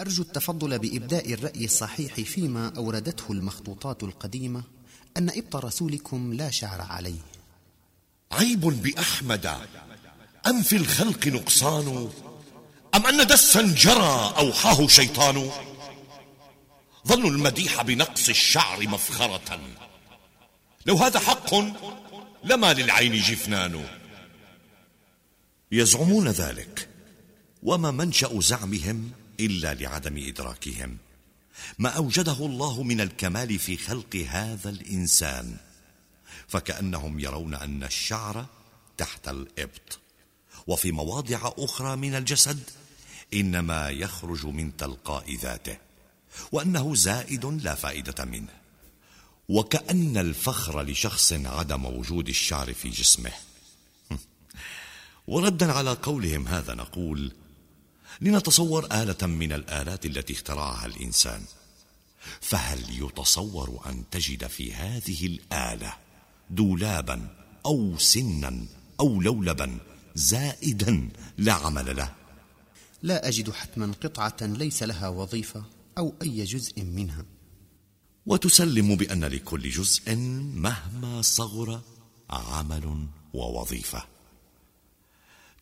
أرجو التفضل بإبداء الرأي الصحيح فيما أوردته المخطوطات القديمة أن إبط رسولكم لا شعر عليه. عيب بأحمد. أم في الخلق نقصان؟ أم أن دسا جرى أوحاه شيطان؟ ظنوا المديح بنقص الشعر مفخرة. لو هذا حق لما للعين جفنان. يزعمون ذلك وما منشأ زعمهم إلا لعدم إدراكهم. ما أوجده الله من الكمال في خلق هذا الإنسان فكأنهم يرون أن الشعر تحت الإبط. وفي مواضع أخرى من الجسد إنما يخرج من تلقاء ذاته وأنه زائد لا فائدة منه. وكأن الفخر لشخص عدم وجود الشعر في جسمه. وردا على قولهم هذا نقول لنتصور آلة من الآلات التي اخترعها الإنسان. فهل يتصور أن تجد في هذه الآلة دولابا أو سنا أو لولبا زائدا لا عمل له؟ لا أجد حتما قطعة ليس لها وظيفة أو أي جزء منها. وتسلم بأن لكل جزء مهما صغر عمل ووظيفة.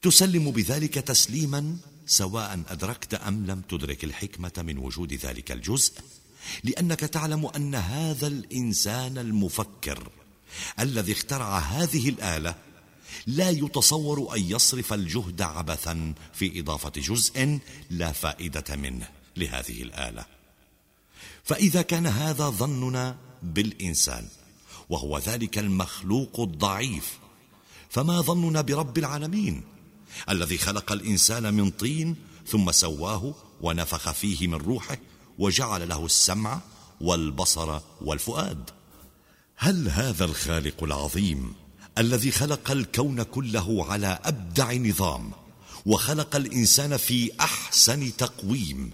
تسلم بذلك تسليما سواء أدركت أم لم تدرك الحكمة من وجود ذلك الجزء لأنك تعلم أن هذا الإنسان المفكر الذي اخترع هذه الآلة لا يتصور أن يصرف الجهد عبثا في إضافة جزء لا فائدة منه لهذه الآلة. فإذا كان هذا ظننا بالإنسان وهو ذلك المخلوق الضعيف فما ظننا برب العالمين؟ الذي خلق الإنسان من طين ثم سواه ونفخ فيه من روحه وجعل له السمع والبصر والفؤاد. هل هذا الخالق العظيم الذي خلق الكون كله على أبدع نظام وخلق الإنسان في أحسن تقويم؟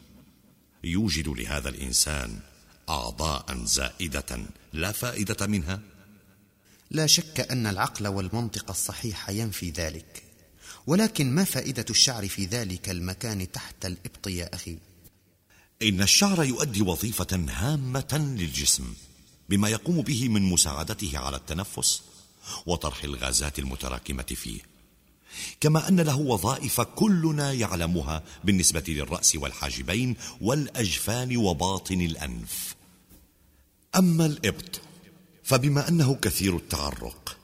يوجد لهذا الإنسان أعضاء زائدة لا فائدة منها. لا شك أن العقل والمنطق الصحيح ينفي ذلك. ولكن ما فائدة الشعر في ذلك المكان تحت الإبط يا أخي؟ إن الشعر يؤدي وظيفة هامة للجسم بما يقوم به من مساعدته على التنفس وطرح الغازات المتراكمة فيه. كما أن له وظائف كلنا يعلمها بالنسبة للرأس والحاجبين والأجفان وباطن الأنف. أما الإبط فبما أنه كثير التعرق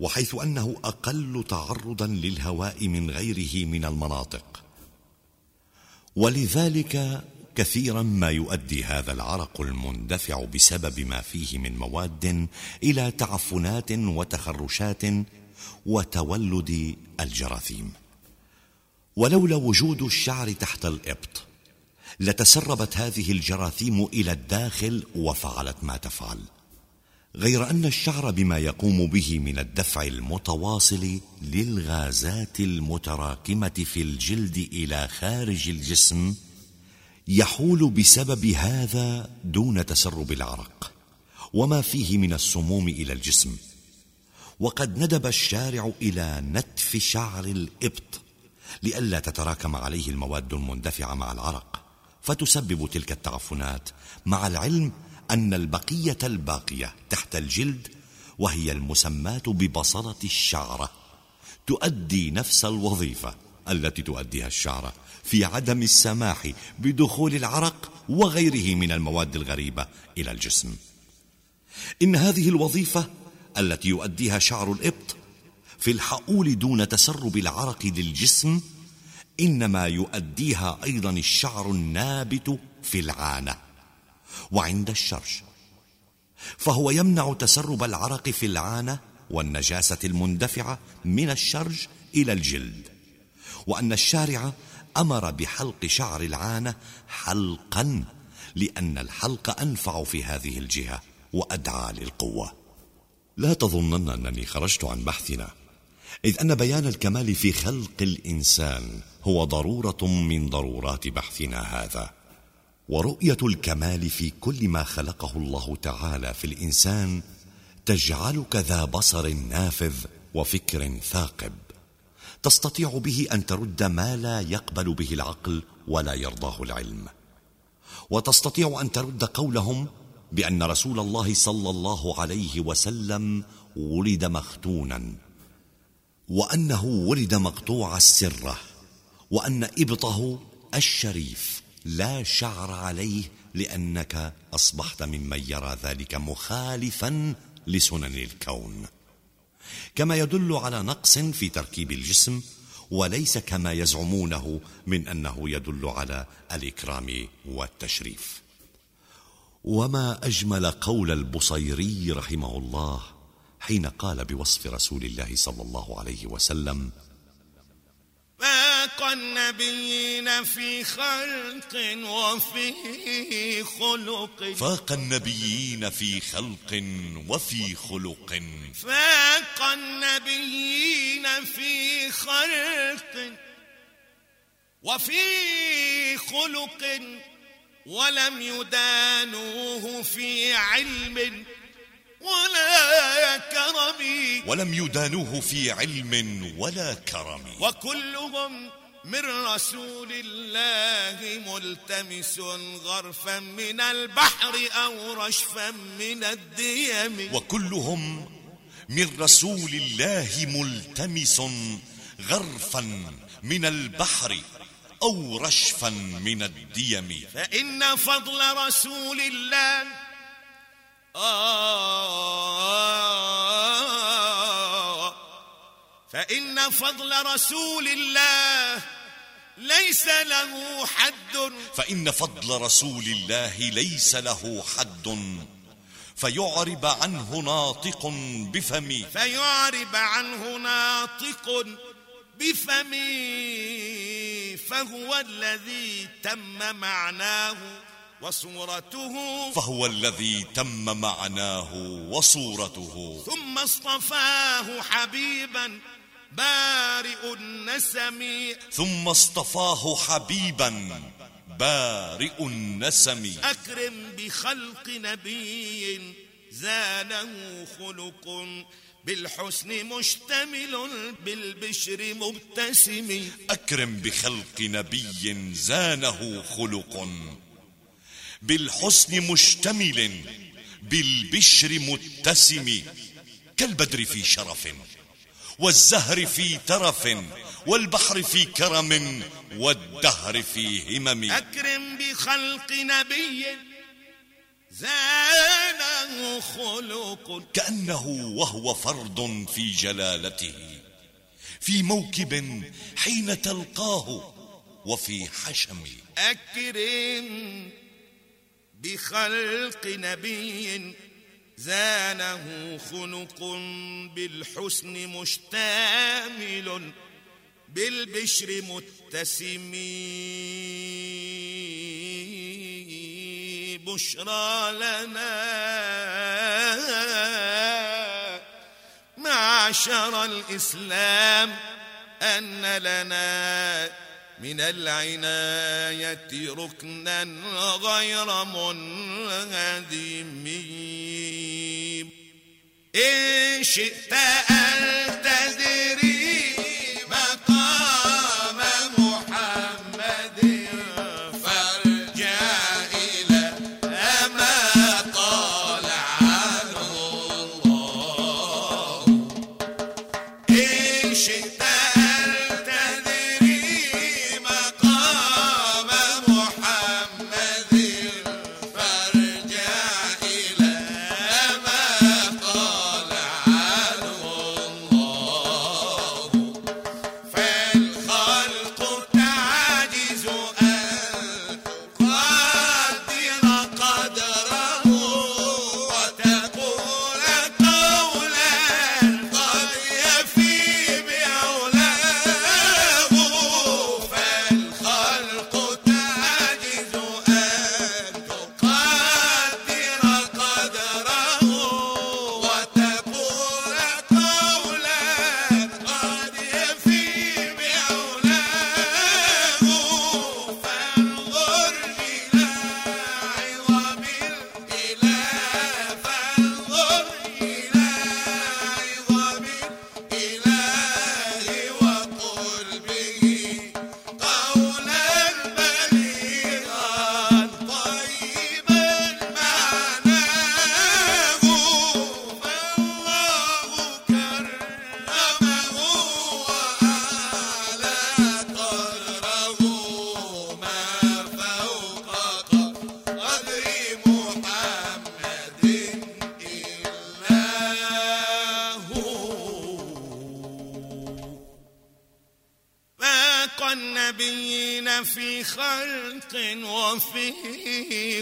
وحيث أنه أقل تعرضا للهواء من غيره من المناطق. ولذلك كثيرا ما يؤدي هذا العرق المندفع بسبب ما فيه من مواد إلى تعفنات وتخرشات وتولد الجراثيم. ولولا وجود الشعر تحت الإبط لتسربت هذه الجراثيم إلى الداخل وفعلت ما تفعل. غير أن الشعر بما يقوم به من الدفع المتواصل للغازات المتراكمة في الجلد إلى خارج الجسم يحول بسبب هذا دون تسرب العرق وما فيه من السموم إلى الجسم. وقد ندب الشارع إلى نتف شعر الإبط لئلا تتراكم عليه المواد المندفعة مع العرق فتسبب تلك التعفنات. مع العلم أن البقية الباقية تحت الجلد وهي المسماة ببصلة الشعرة. تؤدي نفس الوظيفة التي تؤديها الشعرة في عدم السماح بدخول العرق وغيره من المواد الغريبة إلى الجسم. إن هذه الوظيفة التي يؤديها شعر الإبط في الحقول دون تسرب العرق للجسم إنما يؤديها أيضا الشعر النابت في العانة. وعند الشرش. فهو يمنع تسرب العرق في العانة والنجاسة المندفعة من الشرج إلى الجلد. وأن الشارع أمر بحلق شعر العانة حلقا لأن الحلق أنفع في هذه الجهة وأدعى للقوة. لا تظنن أنني خرجت عن بحثنا إذ أن بيان الكمال في خلق الإنسان هو ضرورة من ضرورات بحثنا هذا. ورؤية الكمال في كل ما خلقه الله تعالى في الإنسان تجعلك ذا بصر نافذ وفكر ثاقب. تستطيع به أن ترد ما لا يقبل به العقل ولا يرضاه العلم. وتستطيع أن ترد قولهم بأن رسول الله صلى الله عليه وسلم ولد مختونا وأنه ولد مقطوع السرة وأن إبطه الشريف. لا شعر عليه لأنك أصبحت ممن يرى ذلك مخالفا لسنن الكون. كما يدل على نقص في تركيب الجسم وليس كما يزعمونه من أنه يدل على الإكرام والتشريف. وما أجمل قول البصيري رحمه الله حين قال بوصف رسول الله صلى الله عليه وسلم فاق النبيين في خلق وفي خلق. فاق النبيين في خلق وفي خلق. فاق النبيين في خلق وفي خلق ولم يدانوه في علم ولا كرم. ولم يدانوه في علم ولا كرم. وكلهم من رسول الله ملتمس غرفا من البحر أو رشفا من الديم. وكلهم من رسول الله ملتمس غرفا من البحر أو رشفا من الديم. فإن فضل رسول الله آه فإن فضل رسول الله ليس له حد. فإن فضل رسول الله ليس له حد. فيعرب عنه ناطق بفمي فيعرب عنه ناطق بفمي فهو الذي تم معناه وصورته. فهو الذي تم معناه وصورته. ثم اصطفاه حبيبا. بارئ النسم. ثم اصطفاه حبيبا بارئ النسم. أكرم بخلق نبي زانه خلق. بالحسن مشتمل بالبشر مبتسم. أكرم بخلق نبي زانه خلق. بالحسن مشتمل بالبشر متسم كالبدر في شرف. والزهر في ترف والبحر في كرم والدهر في همم. أكرم بخلق نبي زانه خلق. كأنه وهو فرد في جلالته في موكب حين تلقاه وفي حشم. أكرم بخلق نبي زانه خلق بالحسن مشتمل بالبشر متسم. بشرى لنا معشر الإسلام أن لنا من العناية ركنا غير منهدم. إن شئت أن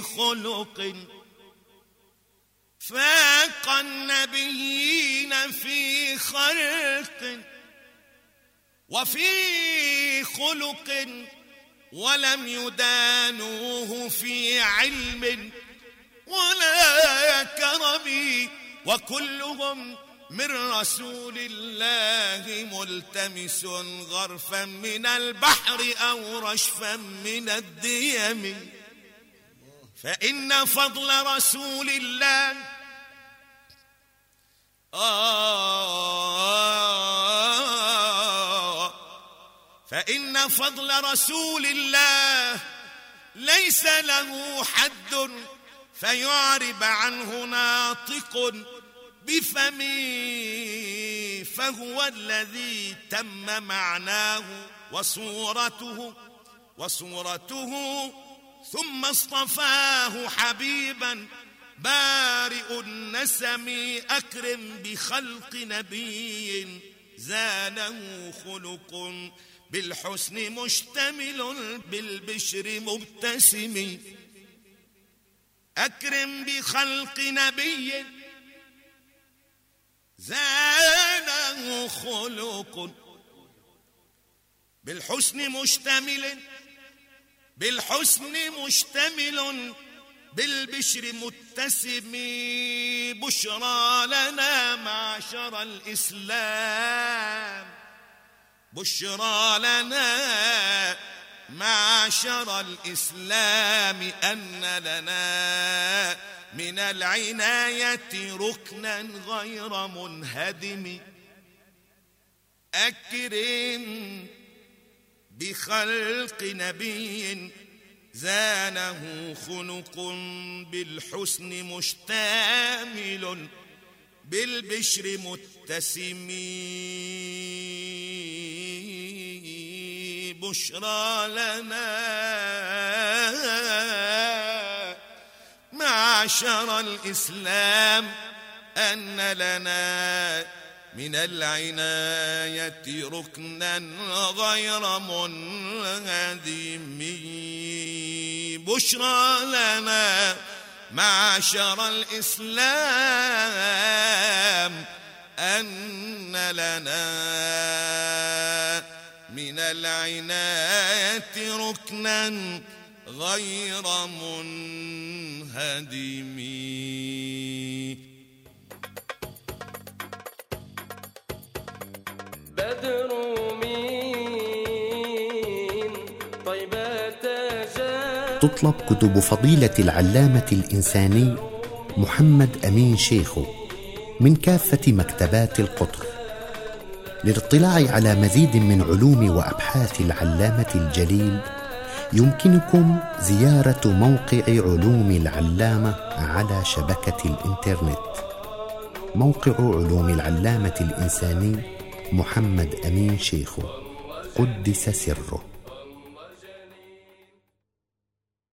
خلق. فاق النبيين في خلق وفي خلق ولم يدانوه في علم ولا كرم وكلهم من رسول الله ملتمس غرفا من البحر أو رشفا من الديم. فإن فضل رسول الله آه فإن فضل رسول الله ليس له حد فيعرب عنه ناطق بفمي فهو الذي تم معناه وصورته وصورته ثم اصطفاه حبيبا بارئ النسم أكرم بخلق نبي زانه خلق بالحسن مشتمل بالبشر مبتسم. أكرم بخلق نبي زانه خلق بالحسن مشتمل بالحسن مشتمل بالبشر متسم. بشرى لنا معشر الإسلام. بشرى لنا معشر الإسلام. أن لنا من العناية ركنا غير منهدم. أكرم بخلق نبي زانه خلق بالحسن مشتمل بالبشر متسم بشرى لنا معشر الإسلام أن لنا من العناية ركنا غير منهدم. بشرى لنا معشر الإسلام. أن لنا من العناية ركنا غير منهدم. تطلب كتب فضيلة العلامة الإنساني محمد أمين شيخو من كافة مكتبات القطر للاطلاع على مزيد من علوم وأبحاث العلامة الجليل يمكنكم زيارة موقع علوم العلامة على شبكة الإنترنت. موقع علوم العلامة الإنساني محمد أمين شيخو قدس سره.